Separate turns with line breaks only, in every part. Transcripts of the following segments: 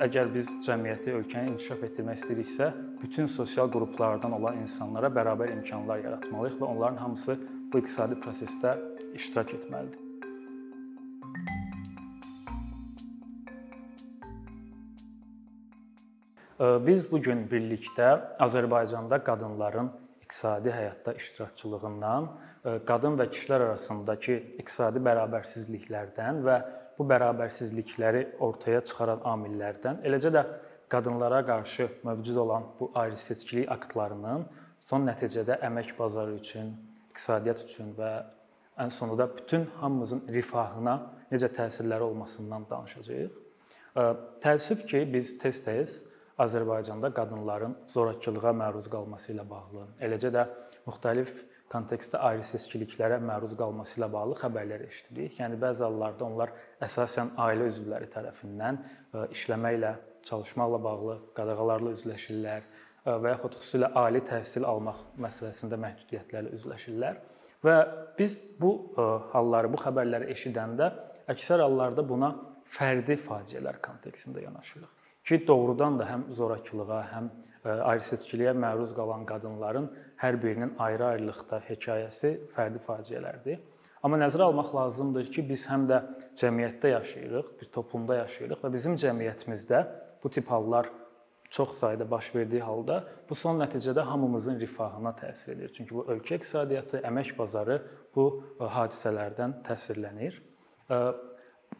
əgər biz cəmiyyəti, ölkəni inkişaf etdirmək istəyiriksə, bütün sosial qruplardan olan insanlara bərabər imkanlar yaratmalıyıq və onların hamısı bu iqtisadi prosesdə iştirak etməlidir. Biz bu gün birlikdə Azərbaycanda qadınların iqtisadi həyatda iştirakçılığından, qadın və kişilər arasındakı iqtisadi bərabərsizliklərdən və bu bərabərsizlikləri ortaya çıxaran amillərdən, eləcə də qadınlara qarşı mövcud olan bu ayrı-seçkilik aktlarının son nəticədə əmək bazarı üçün, iqtisadiyyat üçün və ən sonunda bütün hamımızın rifahına necə təsirləri olmasından danışacağıq. Təəssüf ki, biz tez-tez Azərbaycanda qadınların zorakılığa məruz qalması ilə bağlı, eləcə də müxtəlif kontekstdə ayrı-seçkiliklərə məruz qalması ilə bağlı xəbərlər eşidirik. Yəni bəzi hallarda onlar əsasən ailə üzvləri tərəfindən e, işləməklə, çalışmaqla bağlı qadağalarla üzləşirlər e, və yaxud xüsusilə ali təhsil almaq məsələsində məhdudiyyətlərlə üzləşirlər. Və biz bu e, halları, bu xəbərləri eşidəndə əksər hallarda buna fərdi faciələr kontekstində yanaşırıq ki, doğrudan da həm zorakılığa, həm e, ayrı-seçkiliyə məruz qalan qadınların hər birinin ayrı-ayrılıqda hekayəsi fərdi faciələrdir. Amma nəzərə almaq lazımdır ki, biz həm də cəmiyyətdə yaşayırıq, bir toplumda yaşayırıq və bizim cəmiyyətimizdə bu tip hallar çox sayda baş verdiyi halda bu son nəticədə hamımızın rifahına təsir edir. Çünki bu ölkə iqtisadiyyatı, əmək bazarı bu e, hadisələrdən təsirlənir. E,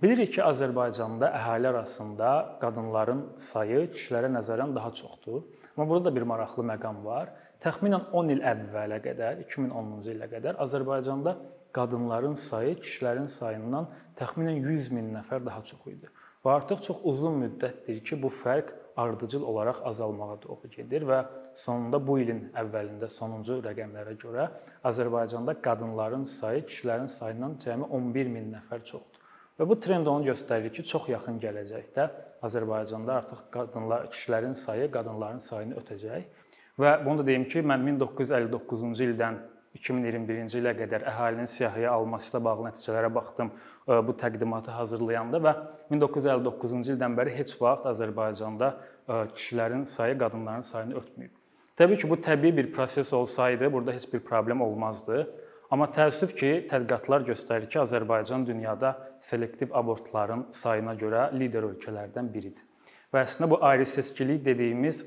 Bilirik ki, Azərbaycanda əhali arasında qadınların sayı kişilərə nəzərən daha çoxdur. Amma burada da bir maraqlı məqam var. Təxminən 10 il əvvələ qədər, 2010-cu ilə qədər Azərbaycanda qadınların sayı kişilərin sayından təxminən 100 min nəfər daha çox idi. Və artıq çox uzun müddətdir ki, bu fərq ardıcıl olaraq azalmağa doğru gedir və sonunda bu ilin əvvəlində sonuncu rəqəmlərə görə Azərbaycanda qadınların sayı kişilərin sayından cəmi 11 min nəfər çoxdur. Və bu trend onu göstərir ki, çox yaxın gələcəkdə Azərbaycanda artıq qadınlar, kişilərin sayı qadınların sayını ötəcək. Və bunu da deyim ki, mən 1959-cu ildən 2021-ci ilə qədər əhalinin siyahıya alması ilə bağlı nəticələrə baxdım e, bu təqdimatı hazırlayanda və 1959-cu ildən bəri heç vaxt Azərbaycanda e, kişilərin sayı qadınların sayını ötməyib. Təbii ki, bu təbii bir proses olsaydı, burada heç bir problem olmazdı. Amma təəssüf ki, tədqiqatlar göstərir ki, Azərbaycan dünyada selektiv abortların sayına görə lider ölkələrdən biridir. Və əslində bu ayrı-seçkilik dediyimiz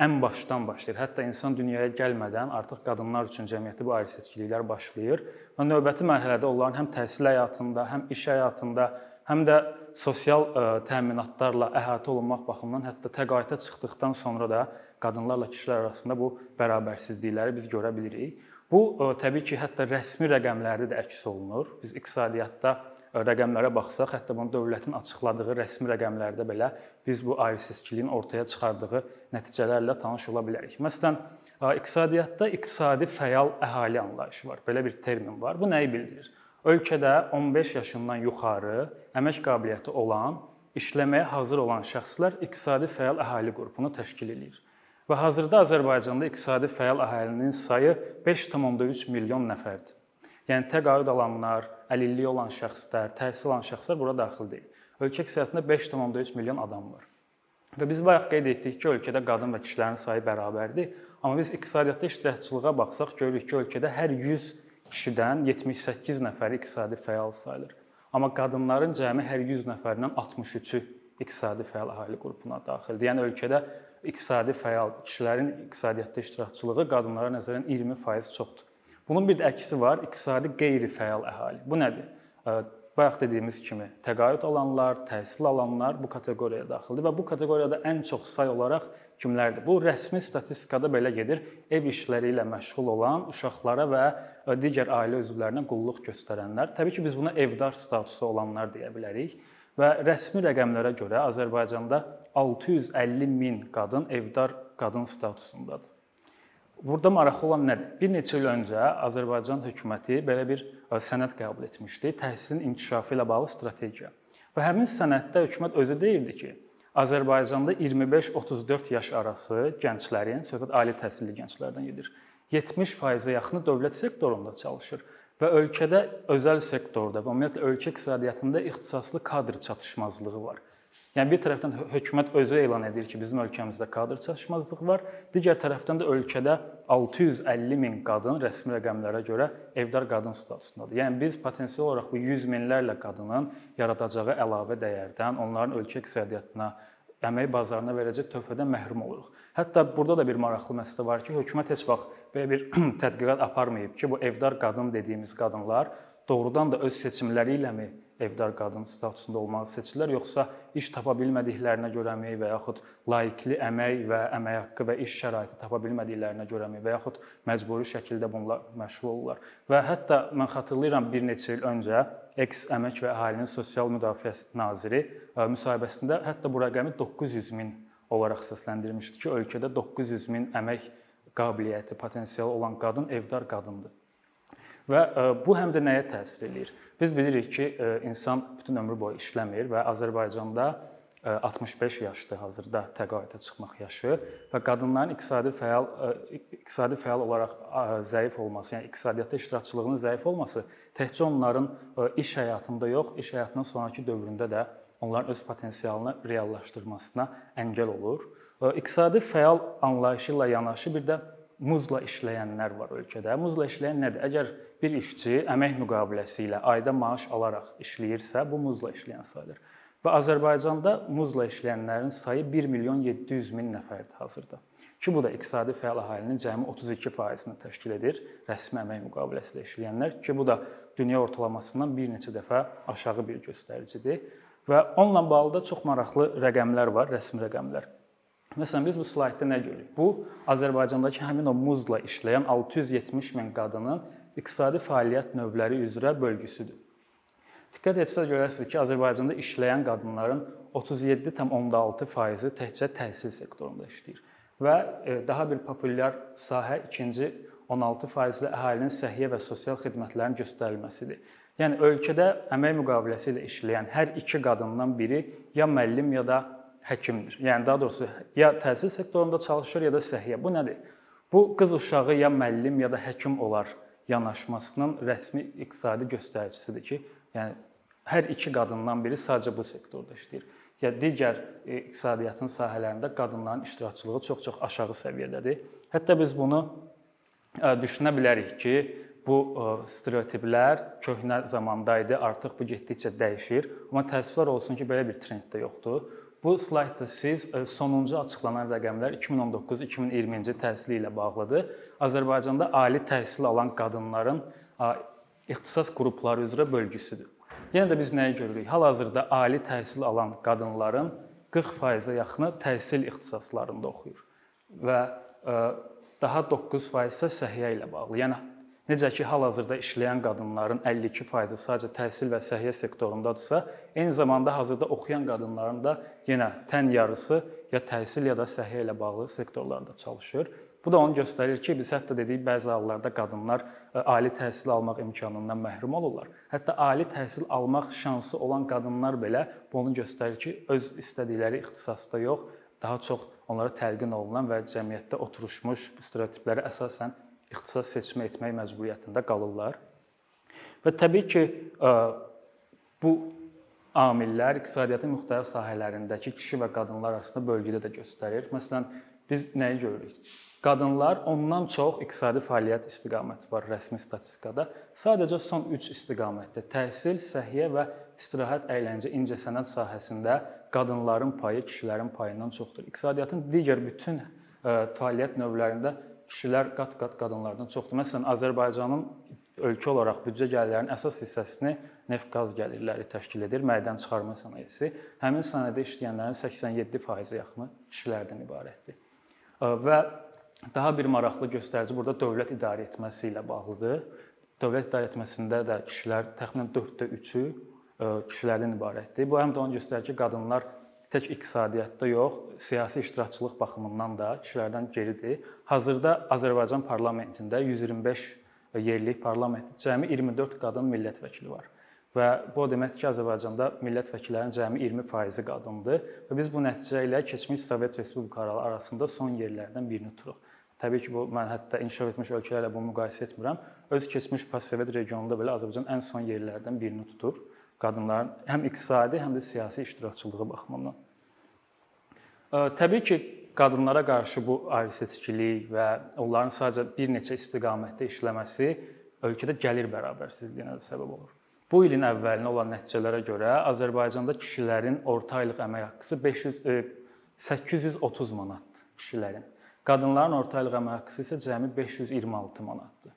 ən başdan başlayır. Hətta insan dünyaya gəlmədən artıq qadınlar üçün cəmiyyətdə bu ayrı-seçkiliklər başlayır və növbəti mərhələdə onların həm təhsil həyatında, həm iş həyatında, həm də sosial e, təminatlarla əhatə olunmaq baxımından hətta təqaüdə çıxdıqdan sonra da qadınlarla kişilər arasında bu bərabərsizlikləri biz görə bilirik. Bu e, təbii ki, hətta rəsmi rəqəmlərdə də əks olunur. Biz iqtisadiyyatda rəqəmlərə baxsaq, hətta bunu dövlətin açıqladığı rəsmi rəqəmlərdə belə biz bu ayrı-seçkiliyin ortaya çıxardığı nəticələrlə tanış ola bilərik. Məsələn, iqtisadiyyatda iqtisadi fəal əhali anlayışı var. Belə bir termin var. Bu nəyi bildirir? Ölkədə 15 yaşından yuxarı əmək qabiliyyəti olan, işləməyə hazır olan şəxslər iqtisadi fəal əhali qrupunu təşkil edir. Və hazırda Azərbaycanda iqtisadi fəal əhalinin sayı 5.3 milyon nəfərdir. Yəni təqaüd alanlar, əlilliyi olan şəxslər, təhsil alan şəxslər bura daxil deyil. Ölkə iqtisadiyyatında 5.3 milyon adam var. Və biz bayaq qeyd etdik ki, ölkədə qadın və kişilərin sayı bərabərdir. Amma biz iqtisadiyyatda iştirakçılığa baxsaq görürük ki, ölkədə hər 100 kişidən 78 nəfəri iqtisadi fəal sayılır. Amma qadınların cəmi hər 100 nəfərindən 63-ü iqtisadi fəal əhali qrupuna daxildir. Yəni ölkədə iqtisadi fəal kişilərin iqtisadiyyatda iştirakçılığı qadınlara nəzərən 20% çoxdur. Bunun bir də əksi var, iqtisadi qeyri-fəal əhali. Bu nədir? Bayaq dediyimiz kimi təqaüd alanlar, təhsil alanlar bu kateqoriyaya daxildir və bu kateqoriyada ən çox say olaraq kimlərdir? Bu rəsmi statistikada belə gedir. Ev işləri ilə məşğul olan uşaqlara və digər ailə üzvlərinə qulluq göstərənlər. Təbii ki, biz buna evdar statusu olanlar deyə bilərik. Və rəsmi rəqəmlərə görə Azərbaycanda 650 min qadın evdar qadın statusundadır. Burada maraqlı olan nədir? Bir neçə il öncə Azərbaycan hökuməti belə bir e, sənəd qəbul etmişdi, təhsilin inkişafı ilə bağlı strategiya. Və həmin sənəddə hökumət özü deyirdi ki, Azərbaycanda 25-34 yaş arası gənclərin, söhbət ali təhsilli gənclərdən gedir. 70%-ə yaxını dövlət sektorunda çalışır və ölkədə özəl sektorda və ümumiyyətlə ölkə iqtisadiyyatında ixtisaslı kadr çatışmazlığı var. Yəni bir tərəfdən hökumət özü elan edir ki, bizim ölkəmizdə kadr çatışmazlığı var. Digər tərəfdən də ölkədə 650 min qadın rəsmi rəqəmlərə görə evdar qadın statusundadır. Yəni biz potensial olaraq bu 100 minlərlə qadının yaradacağı əlavə dəyərdən, onların ölkə iqtisadiyyatına, əmək bazarına verəcək töhfədən məhrum oluruq. Hətta burada da bir maraqlı məsələ var ki, hökumət heç vaxt belə bir tədqiqat aparmayıb ki, bu evdar qadın dediyimiz qadınlar doğrudan da öz seçimləri iləmi evdar qadın statusunda olmağı seçirlər, yoxsa iş tapa bilmədiklərinə görəmi və yaxud layiqli əmək və əmək haqqı və iş şəraiti tapa bilmədiklərinə görəmi və yaxud məcburi şəkildə bununla məşğul olurlar. Və hətta mən xatırlayıram bir neçə il öncə eks Əmək və Əhalinin Sosial Müdafiəsi naziri e, müsahibəsində hətta bu rəqəmi 900 min olaraq səsləndirmişdi ki, ölkədə 900 min əmək qabiliyyəti, potensialı olan qadın evdar qadındır. Və e, bu həm də nəyə təsir eləyir? Biz bilirik ki, e, insan bütün ömrü boyu işləmir və Azərbaycanda 65 e, yaşdır hazırda təqaüdə çıxmaq yaşı və qadınların iqtisadi fəal iqtisadi fəal olaraq zəif olması, yəni iqtisadiyyatda iştirakçılığının zəif olması təkcə onların iş həyatında yox, iş həyatının sonrakı dövründə də onların öz potensialını reallaşdırmasına əngəl olur. İqtisadi fəal anlayışı ilə yanaşı bir də muzla işləyənlər var ölkədə. Muzla işləyən nədir? Əgər bir işçi əmək müqaviləsi ilə ayda maaş alaraq işləyirsə, bu muzla işləyən sayılır. Və Azərbaycanda muzla işləyənlərin sayı 1 milyon 700 min nəfərdir hazırda. Ki bu da iqtisadi fəal əhalinin cəmi 32%-ni təşkil edir, rəsmi əmək müqaviləsi ilə işləyənlər ki, bu da dünya ortalamasından bir neçə dəfə aşağı bir göstəricidir. Və onunla bağlı da çox maraqlı rəqəmlər var, rəsmi rəqəmlər. Məsələn, biz bu slaytda nə görürük? Bu Azərbaycandakı həmin o muzla işləyən 670 min qadının iqtisadi fəaliyyət növləri üzrə bölgüsüdür. Diqqət etsəz görərsiniz ki, Azərbaycanda işləyən qadınların 37,6%-i təkcə təhsil sektorunda işləyir. Və e, daha bir populyar sahə ikinci 16%-li əhalinin səhiyyə və sosial xidmətlərin göstərilməsidir. Yəni ölkədə əmək müqaviləsi ilə işləyən hər iki qadından biri ya müəllim ya da həkimdir. Yəni daha doğrusu ya təhsil sektorunda çalışır, ya da səhiyyə. Bu nədir? Bu qız uşağı ya müəllim ya da həkim olar yanaşmasının rəsmi iqtisadi göstəricisidir ki, yəni hər iki qadından biri sadəcə bu sektorda işləyir. Ya digər e, iqtisadiyyatın sahələrində qadınların iştirakçılığı çox-çox aşağı səviyyədədir. Hətta biz bunu e, düşünə bilərik ki, bu e, stereotiplər köhnə zamanda idi, artıq bu getdikcə dəyişir. Amma təəssüflər olsun ki, belə bir trend də yoxdur. Bu slaydda siz e, sonuncu açıqlanan rəqəmlər 2019-2020-ci təhsil ilə bağlıdır. Azərbaycanda ali təhsil alan qadınların ixtisas qrupları üzrə bölgüsüdür. Yenə də biz nəyi görürük? Hal-hazırda ali təhsil alan qadınların 40%-ə yaxını təhsil ixtisaslarında oxuyur və e, daha 9% isə səhiyyə ilə bağlı. Yəni Necə ki, hal-hazırda işləyən qadınların 52%-i sadəcə təhsil və səhiyyə sektorundadırsa, eyni zamanda hazırda oxuyan qadınların da yenə tən yarısı ya təhsil ya da səhiyyə ilə bağlı sektorlarda çalışır. Bu da onu göstərir ki, biz hətta dedik bəzi hallarda qadınlar e, ali təhsil almaq imkanından məhrum olurlar. Hətta ali təhsil almaq şansı olan qadınlar belə bu onu göstərir ki, öz istədikləri ixtisasda yox, daha çox onlara təlqin olunan və cəmiyyətdə oturmuş stereotiplərə əsasən ixtisas seçimi etmək məcburiyyətində qalırlar. Və təbii ki, bu amillər iqtisadiyyatın müxtəlif sahələrindəki kişi və qadınlar arasında bölgüdə də göstərir. Məsələn, biz nəyi görürük? Qadınlar ondan çox iqtisadi fəaliyyət istiqaməti var rəsmi statistikada. Sadəcə son 3 istiqamətdə təhsil, səhiyyə və istirahət, əyləncə, incəsənət sahəsində qadınların payı kişilərin payından çoxdur. İqtisadiyyatın digər bütün fəaliyyət növlərində kişilər qat-qat qadınlardan çoxdur. Məsələn, Azərbaycanın ölkə olaraq büdcə gəlirlərinin əsas hissəsini neft-qaz gəlirləri təşkil edir, mədən çıxarma sənayesi. Həmin sənayədə işləyənlərin 87%-ə yaxını kişilərdən ibarətdir. Və daha bir maraqlı göstərici burada dövlət idarə etməsi ilə bağlıdır. Dövlət idarə etməsində də kişilər təxminən 4də 3-ü kişilərdən ibarətdir. Bu həm də onu göstərir ki, qadınlar tək iqtisadiyyatda yox, siyasi iştirakçılıq baxımından da kişilərdən geridir. Hazırda Azərbaycan parlamentində 125 yerlik parlamentdə cəmi 24 qadın millət vəkili var. Və bu deməkdir ki, Azərbaycanda millət vəkillərinin cəmi 20%-i qadındır və biz bu nəticə ilə keçmiş Sovet respublikaları arasında son yerlərdən birini tuturuq. Təbii ki, bu mən hətta inkişaf etmiş ölkələrlə bunu müqayisə etmirəm. Öz keçmiş postsovet regionunda belə Azərbaycan ən son yerlərdən birini tutur qadınların həm iqtisadi, həm də siyasi iştirakçılığı baxımından. Təbii ki, qadınlara qarşı bu ayrı-seçkilik və onların sadəcə bir neçə istiqamətdə işləməsi ölkədə gəlir bərabərsizliyinə də səbəb olur. Bu ilin əvvəlinə olan nəticələrə görə Azərbaycanda kişilərin orta aylıq əmək haqqısı 500 830 manatdır kişilərin. Qadınların orta aylıq əmək haqqısı isə cəmi 526 manatdır.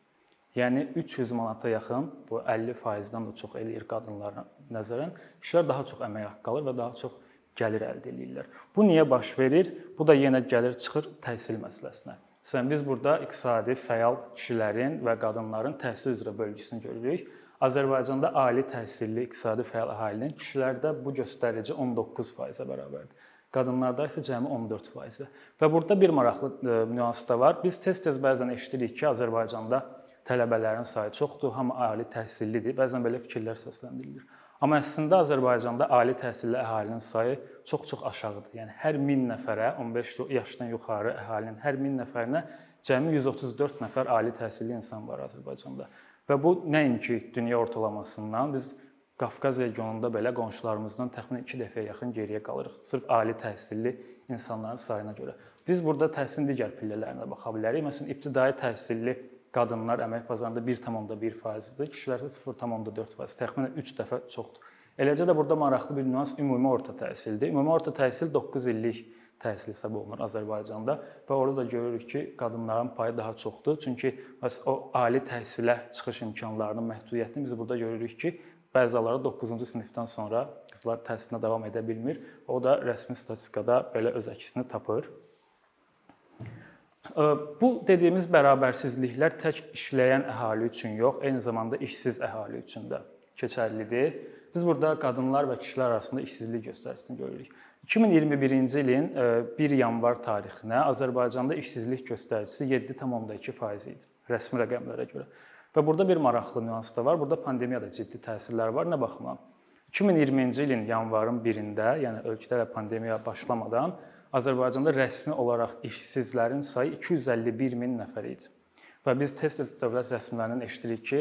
Yəni 300 manata yaxın, bu 50%-dən də çox eləyir qadınlara nəzərən, kişilər daha çox əmək haqqı alır və daha çox gəlir əldə edirlər. Bu niyə baş verir? Bu da yenə gəlir çıxır təhsil məsələsinə. Məsələn, biz burada iqtisadi fəal kişilərin və qadınların təhsil üzrə bölgüsünü görürük. Azərbaycanda ali təhsilli iqtisadi fəal əhalinin kişilərdə bu göstərici 19%-ə bərabərdir. Qadınlarda isə cəmi 14%. Və burada bir maraqlı e, nüans da var. Biz tez-tez bəzən eşidirik ki, Azərbaycanda tələbələrin sayı çoxdur, hamı ali təhsillidir. Bəzən belə fikirlər səsləndirilir. Amma əslində Azərbaycanda ali təhsilli əhalinin sayı çox-çox aşağıdır. Yəni hər 1000 nəfərə, 15 yaşdan yuxarı əhalinin hər 1000 nəfərinə cəmi 134 nəfər ali təhsilli insan var Azərbaycanda. Və bu nəinki dünya ortalamasından biz Qafqaz regionunda belə qonşularımızdan təxminən 2 dəfəyə yaxın geriyə qalırıq. Sırf ali təhsilli insanların sayına görə. Biz burada təhsilin digər pillələrinə baxa bilərik. Məsələn, ibtidai təhsilli qadınlar əmək bazarında 1.1%-dir, kişilər isə 0.4%, təxminən 3 dəfə çoxdur. Eləcə də burada maraqlı bir nüans ümumi orta təhsildir. Ümumi orta təhsil 9 illik təhsil hesab olunur Azərbaycanda və orada da görürük ki, qadınların payı daha çoxdur. Çünki bəs o ali təhsilə çıxış imkanlarının məhdudiyyətini biz burada görürük ki, bəzi hallarda 9-cu sinifdən sonra qızlar təhsilinə davam edə bilmir. O da rəsmi statistikada belə öz əksini tapır. Bu dediyimiz bərabərsizliklər tək işləyən əhali üçün yox, eyni zamanda işsiz əhali üçün də keçərlidir. Biz burada qadınlar və kişilər arasında işsizlik göstəricisini görürük. 2021-ci ilin 1 yanvar tarixinə Azərbaycanda işsizlik göstəricisi 7.2% idi rəsmi rəqəmlərə görə. Və burada bir maraqlı nüans da var. Burada pandemiyada ciddi təsirlər var. Nə baxımdan? 2020-ci ilin yanvarın 1-də, yəni ölkədə pandemiya başlamadan Azərbaycanda rəsmi olaraq işsizlərin sayı 251 min nəfər idi. Və biz tez-tez dövlət rəsmilərindən eşidirik ki,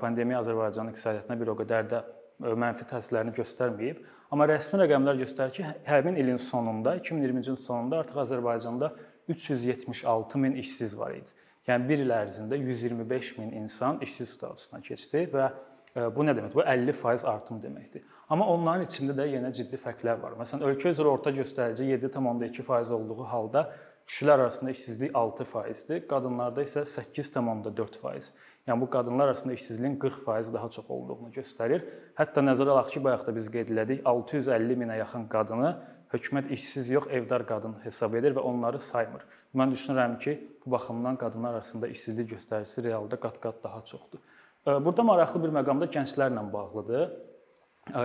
pandemiya Azərbaycanın iqtisadiyyatına bir o qədər də mənfi təsirlərini göstərməyib. Amma rəsmi rəqəmlər göstərir ki, həmin ilin sonunda, 2020-ci ilin sonunda artıq Azərbaycanda 376 min işsiz var idi. Yəni bir il ərzində 125 min insan işsiz statusuna keçdi və Bu nə deməkdir? Bu 50% artım deməkdir. Amma onların içində də yenə ciddi fərqlər var. Məsələn, ölkə üzrə orta göstərici 7.2% olduğu halda kişilər arasında işsizlik 6%dir, qadınlarda isə 8.4%. Yəni bu qadınlar arasında işsizliyin 40% daha çox olduğunu göstərir. Hətta nəzərə alaq ki, bayaq da biz qeyd elədik, 650 minə yaxın qadını hökumət işsiz yox, evdar qadın hesab edir və onları saymır. Mən düşünürəm ki, bu baxımdan qadınlar arasında işsizlik göstəricisi realda qat-qat daha çoxdur. Burada maraqlı bir məqam da gənclərlə bağlıdır.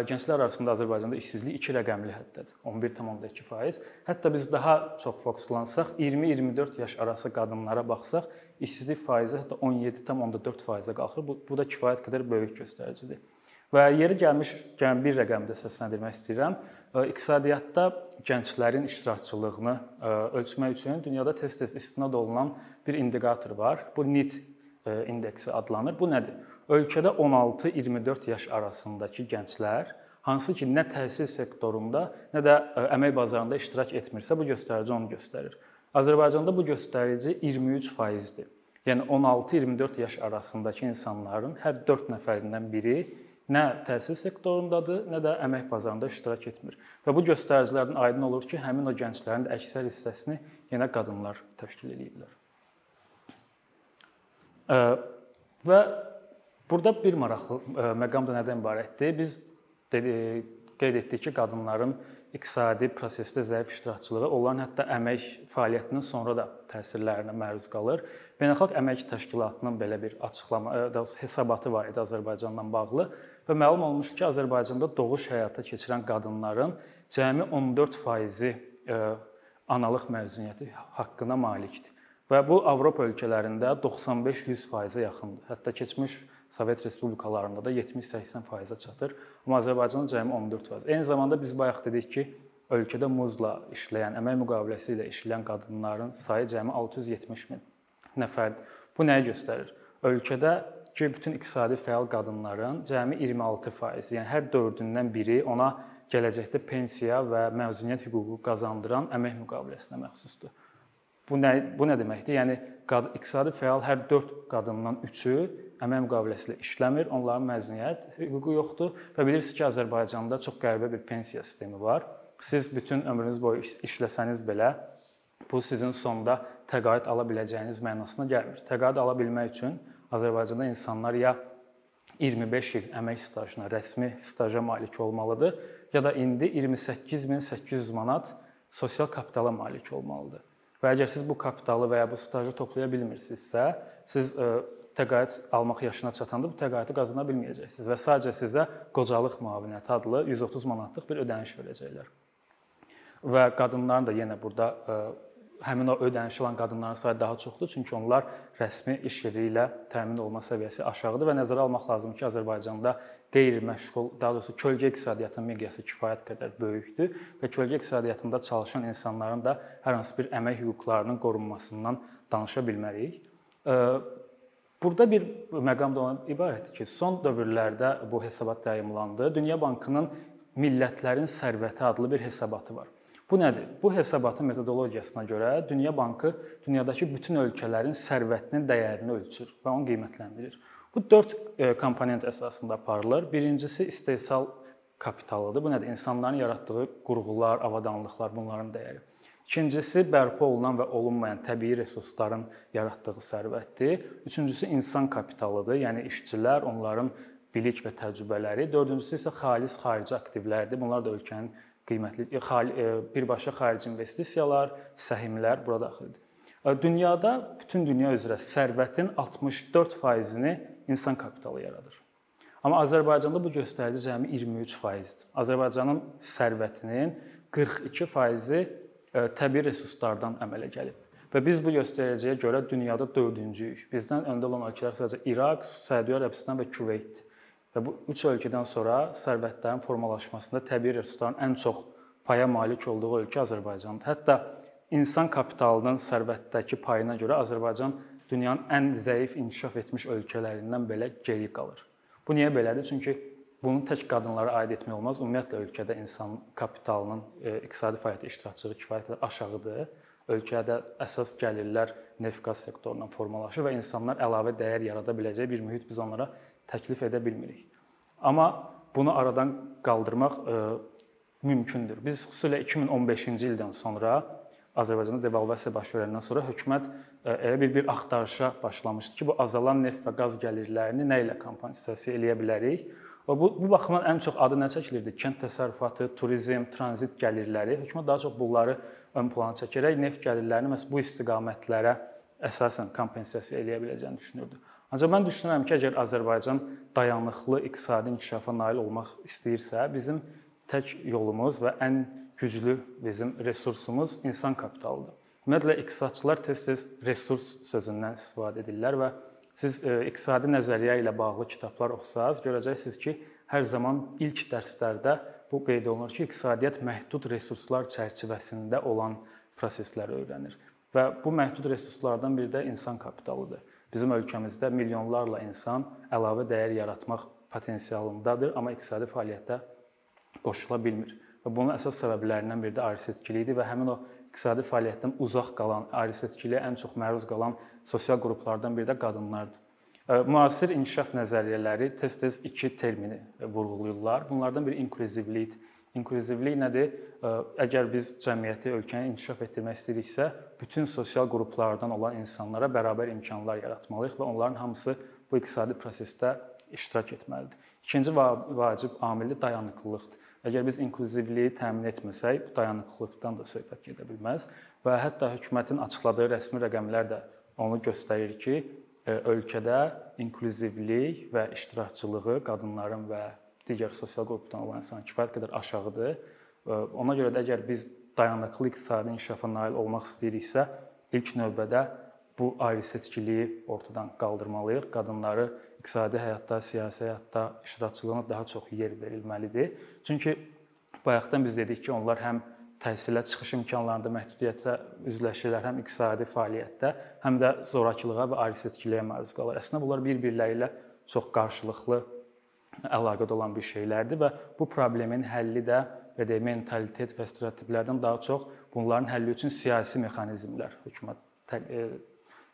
Gənclər arasında Azərbaycanda işsizlik 2 rəqəmli həddədir. 11.2%. Hətta biz daha çox fokuslansaq, 20-24 yaş arası qadınlara baxsaq, işsizlik faizi hətta 17.4%-ə qalxır. Bu, bu da kifayət qədər böyük göstəricidir. Və yeri gəlmiş gəlin bir rəqəmdə səsləndirmək istəyirəm. İqtisadiyyatda gənclərin iştirakçılığını ölçmək üçün dünyada tez-tez istinad olunan bir indikator var. Bu NEET indeksi adlanır. Bu nədir? Ölkədə 16-24 yaş arasındakı gənclər hansı ki nə təhsil sektorunda, nə də e, əmək bazarında iştirak etmirsə, bu göstərici onu göstərir. Azərbaycanda bu göstərici 23%dir. Yəni 16-24 yaş arasındakı insanların hər 4 nəfərindən biri nə təhsil sektorundadır, nə də əmək bazarında iştirak etmir. Və bu göstəricilərdən aydın olur ki, həmin o gənclərin də əksər hissəsini yenə qadınlar təşkil edirlər. Və burada bir maraqlı məqam da nədən ibarətdir? Biz qeyd etdik ki, qadınların iqtisadi prosesdə zəif iştirakçılığı onların hətta əmək fəaliyyətinin sonra da təsirlərinə məruz qalır. Beynəlxalq Əmək Təşkilatının belə bir açıqlama, hesabatı var idi Azərbaycanla bağlı və məlum olmuş ki, Azərbaycanda doğuş həyata keçirən qadınların cəmi 14%-i analıq məzuniyyəti haqqına malikdir. Və bu Avropa ölkələrində 95-100%-ə yaxındır. Hətta keçmiş Sovet respublikalarında da 70-80%-ə çatır. Amma Azərbaycanda cəmi 14%. Eyni zamanda biz bayaq dedik ki, ölkədə muzla işləyən, əmək müqaviləsi ilə işləyən qadınların sayı cəmi 670 min nəfərdir. Bu nəyi göstərir? Ölkədə ki, bütün iqtisadi fəal qadınların cəmi 26%, yəni hər 4-ündən biri ona gələcəkdə pensiya və məzuniyyət hüququ qazandıran əmək müqaviləsinə məxsusdur. Bu nə bu nə deməkdir? Yəni iqtisadi fəal hər 4 qadından 3-ü əmək müqaviləsi ilə işləmir, onların məzuniyyət hüququ yoxdur və bilirsiniz ki, Azərbaycanda çox qəribə bir pensiya sistemi var. Siz bütün ömrünüz boyu işləsəniz belə bu sizin sonda təqaüd ala biləcəyiniz mənasına gəlmir. Təqaüd ala bilmək üçün Azərbaycanda insanlar ya 25 il əmək stajına, rəsmi staja malik olmalıdır, ya da indi 28800 manat sosial kapitala malik olmalıdır. Və əgər siz bu kapitalı və ya bu stajı toplaya bilmirsinizsə, siz e, təqaüd almaq yaşına çatanda bu təqaüdü qazana bilməyəcəksiniz və sadəcə sizə qocalıq müavinəti adlı 130 manatlıq bir ödəniş verəcəklər. Və qadınların da yenə burada e, həmin o ödəniş alan qadınların sayı daha çoxdur, çünki onlar rəsmi iş yeri ilə təmin olunma səviyyəsi aşağıdır və nəzərə almaq lazımdır ki, Azərbaycanda qeyri-məşğul, daha doğrusu kölgə iqtisadiyyatının miqyası kifayət qədər böyükdür və kölgə iqtisadiyyatında çalışan insanların da hər hansı bir əmək hüquqlarının qorunmasından danışa bilmərik. Burada bir məqam da ondan ibarətdir ki, son dövrlərdə bu hesabat yayımlandı. Dünya Bankının millətlərin sərvəti adlı bir hesabatı var. Bu nədir? Bu hesabatın metodologiyasına görə Dünya Bankı dünyadakı bütün ölkələrin sərvətinin dəyərini ölçür və onu qiymətləndirir. Bu 4 e, komponent əsasında aparılır. Birincisi istehsal kapitalıdır. Bu nədir? İnsanların yaratdığı qurğular, avadanlıqlar, bunların dəyəri. İkincisi bərpa olunan və olunmayan təbii resursların yaratdığı sərvətdir. Üçüncüsü insan kapitalıdır, yəni işçilər, onların bilik və təcrübələri. Dördüncüsü isə xalis xarici aktivlərdir. Bunlar da ölkənin qiymətli e, e, birbaşa xarici investisiyalar, səhmlər bura daxildir. E, dünyada bütün dünya üzrə sərvətin 64%-ni insan kapitalı yaradır. Amma Azərbaycanda bu göstərici cəmi 23%-dir. Azərbaycanın sərvətinin 42%-i təbii resurslardan əmələ gəlib. Və biz bu göstəriciyə görə dünyada 4-cüyük. Bizdən öndə olan ölkələr sadəcə İraq, Səudiyyə Ərəbistan və Küveytdir. Və bu üç ölkədən sonra sərvətlərin formalaşmasında təbii resursların ən çox paya malik olduğu ölkə Azərbaycandır. Hətta insan kapitalının sərvətdəki payına görə Azərbaycan dünyanın ən zəif inkişaf etmiş ölkələrindən belə geri qalır. Bu niyə belədir? Çünki bunu tək qadınlara aid etmək olmaz. Ümumiyyətlə ölkədə insan kapitalının e, iqtisadi fəaliyyətdə iştirakçılığı kifayət qədər aşağıdır. Ölkədə əsas gəlirlər neft-qaz sektorundan formalaşır və insanlar əlavə dəyər yarada biləcəyi bir mühit biz onlara təklif edə bilmirik. Amma bunu aradan qaldırmaq e, mümkündür. Biz xüsusilə 2015-ci ildən sonra Azərbaycanda devalvasiya baş verəndən sonra hökumət e, elə bir bir axtarışa başlamışdı ki, bu azalan neft və qaz gəlirlərini nə ilə kompensasiya eləyə bilərik? Və bu bu baxımdan ən çox adı nə çəkilirdi? Kənd təsərrüfatı, turizm, tranzit gəlirləri. Hökumət daha çox bunları ön plana çəkərək neft gəlirlərini məhz bu istiqamətlərə əsasən kompensasiya eləyə biləcəyini düşünürdü. Ancaq mən düşünürəm ki, əgər Azərbaycan dayanıqlı iqtisadi inkişafa nail olmaq istəyirsə, bizim tək yolumuz və ən güclü bizim resursumuz insan kapitalıdır. Ümumiyyətlə iqtisadçılar tez-tez resurs sözündən istifadə edirlər və siz e, iqtisadi nəzəriyyə ilə bağlı kitablar oxusanız, görəcəksiniz ki, hər zaman ilk dərslərdə bu qeyd olunur ki, iqtisadiyyat məhdud resurslar çərçivəsində olan prosesləri öyrənir və bu məhdud resurslardan biri də insan kapitalıdır. Bizim ölkəmizdə milyonlarla insan əlavə dəyər yaratmaq potensialındadır, amma iqtisadi fəaliyyətə qoşula bilmir. Və bunun əsas səbəblərindən biri də ayrı-seçkilikdir və həmin o iqtisadi fəaliyyətdən uzaq qalan, ayrı-seçkiliyə ən çox məruz qalan sosial qruplardan biri də qadınlardır. Müasir inkişaf nəzəriyyələri tez-tez iki termini vurğulayırlar. Bunlardan biri inklüzivlikdir. İnklüzivlik nədir? Əgər biz cəmiyyəti, ölkəni inkişaf etdirmək istəyiriksə, bütün sosial qruplardan olan insanlara bərabər imkanlar yaratmalıyıq və onların hamısı bu iqtisadi prosesdə iştirak etməlidir. İkinci vacib amil dayanıqlılıqdır. Əgər biz inklüzivliyi təmin etməsək, bu dayanıqlılıqdan da söhbət gedə bilməz və hətta hökumətin açıqladığı rəsmi rəqəmlər də onu göstərir ki, ölkədə inklüzivlik və iştirakçılığı qadınların və digər sosial qrupdan olan insan kifayət qədər aşağıdır. Ona görə də əgər biz dayanıqlı iqtisadi inkişafa nail olmaq istəyiriksə, ilk növbədə bu ayrı-seçkiliyi ortadan qaldırmalıyıq. Qadınları iqtisadi həyatda, siyasi həyatda iştirakçılığına daha çox yer verilməlidir. Çünki bayaqdan biz dedik ki, onlar həm təhsilə çıxış imkanlarında məhdudiyyətə üzləşirlər, həm iqtisadi fəaliyyətdə, həm də zorakılığa və ayrı-seçkiliyə məruz qalır. Əslində bunlar bir-birləri ilə çox qarşılıqlı əlaqədə olan bir şeylərdir və bu problemin həlli də və də mentalitet və stereotiplərdən daha çox bunların həlli üçün siyasi mexanizmlər hökumət e,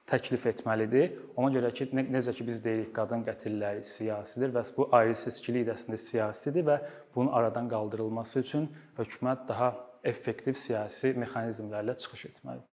təklif etməlidir. Ona görə ki, necə ki biz deyirik, qadın qətilləri siyasidir və bu ayrı seçkilik də əslində siyasidir və bunun aradan qaldırılması üçün hökumət daha effektiv siyasi mexanizmlərlə çıxış etməlidir.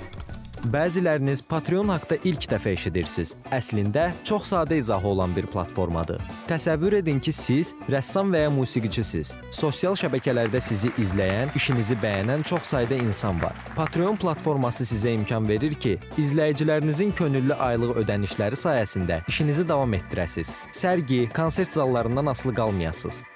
Bəziləriniz Patreon haqqında ilk dəfə eşidirsiniz. Əslində çox sadə izahı olan bir platformadır. Təsəvvür edin ki, siz rəssam və ya musiqiçisiz. Sosial şəbəkələrdə sizi izləyən, işinizi bəyənən çox sayda insan var. Patreon platforması sizə imkan verir ki, izləyicilərinizin könüllü aylıq ödənişləri sayəsində işinizi davam etdirəsiniz. Sərgi, konsert zallarından asılı qalmayasınız.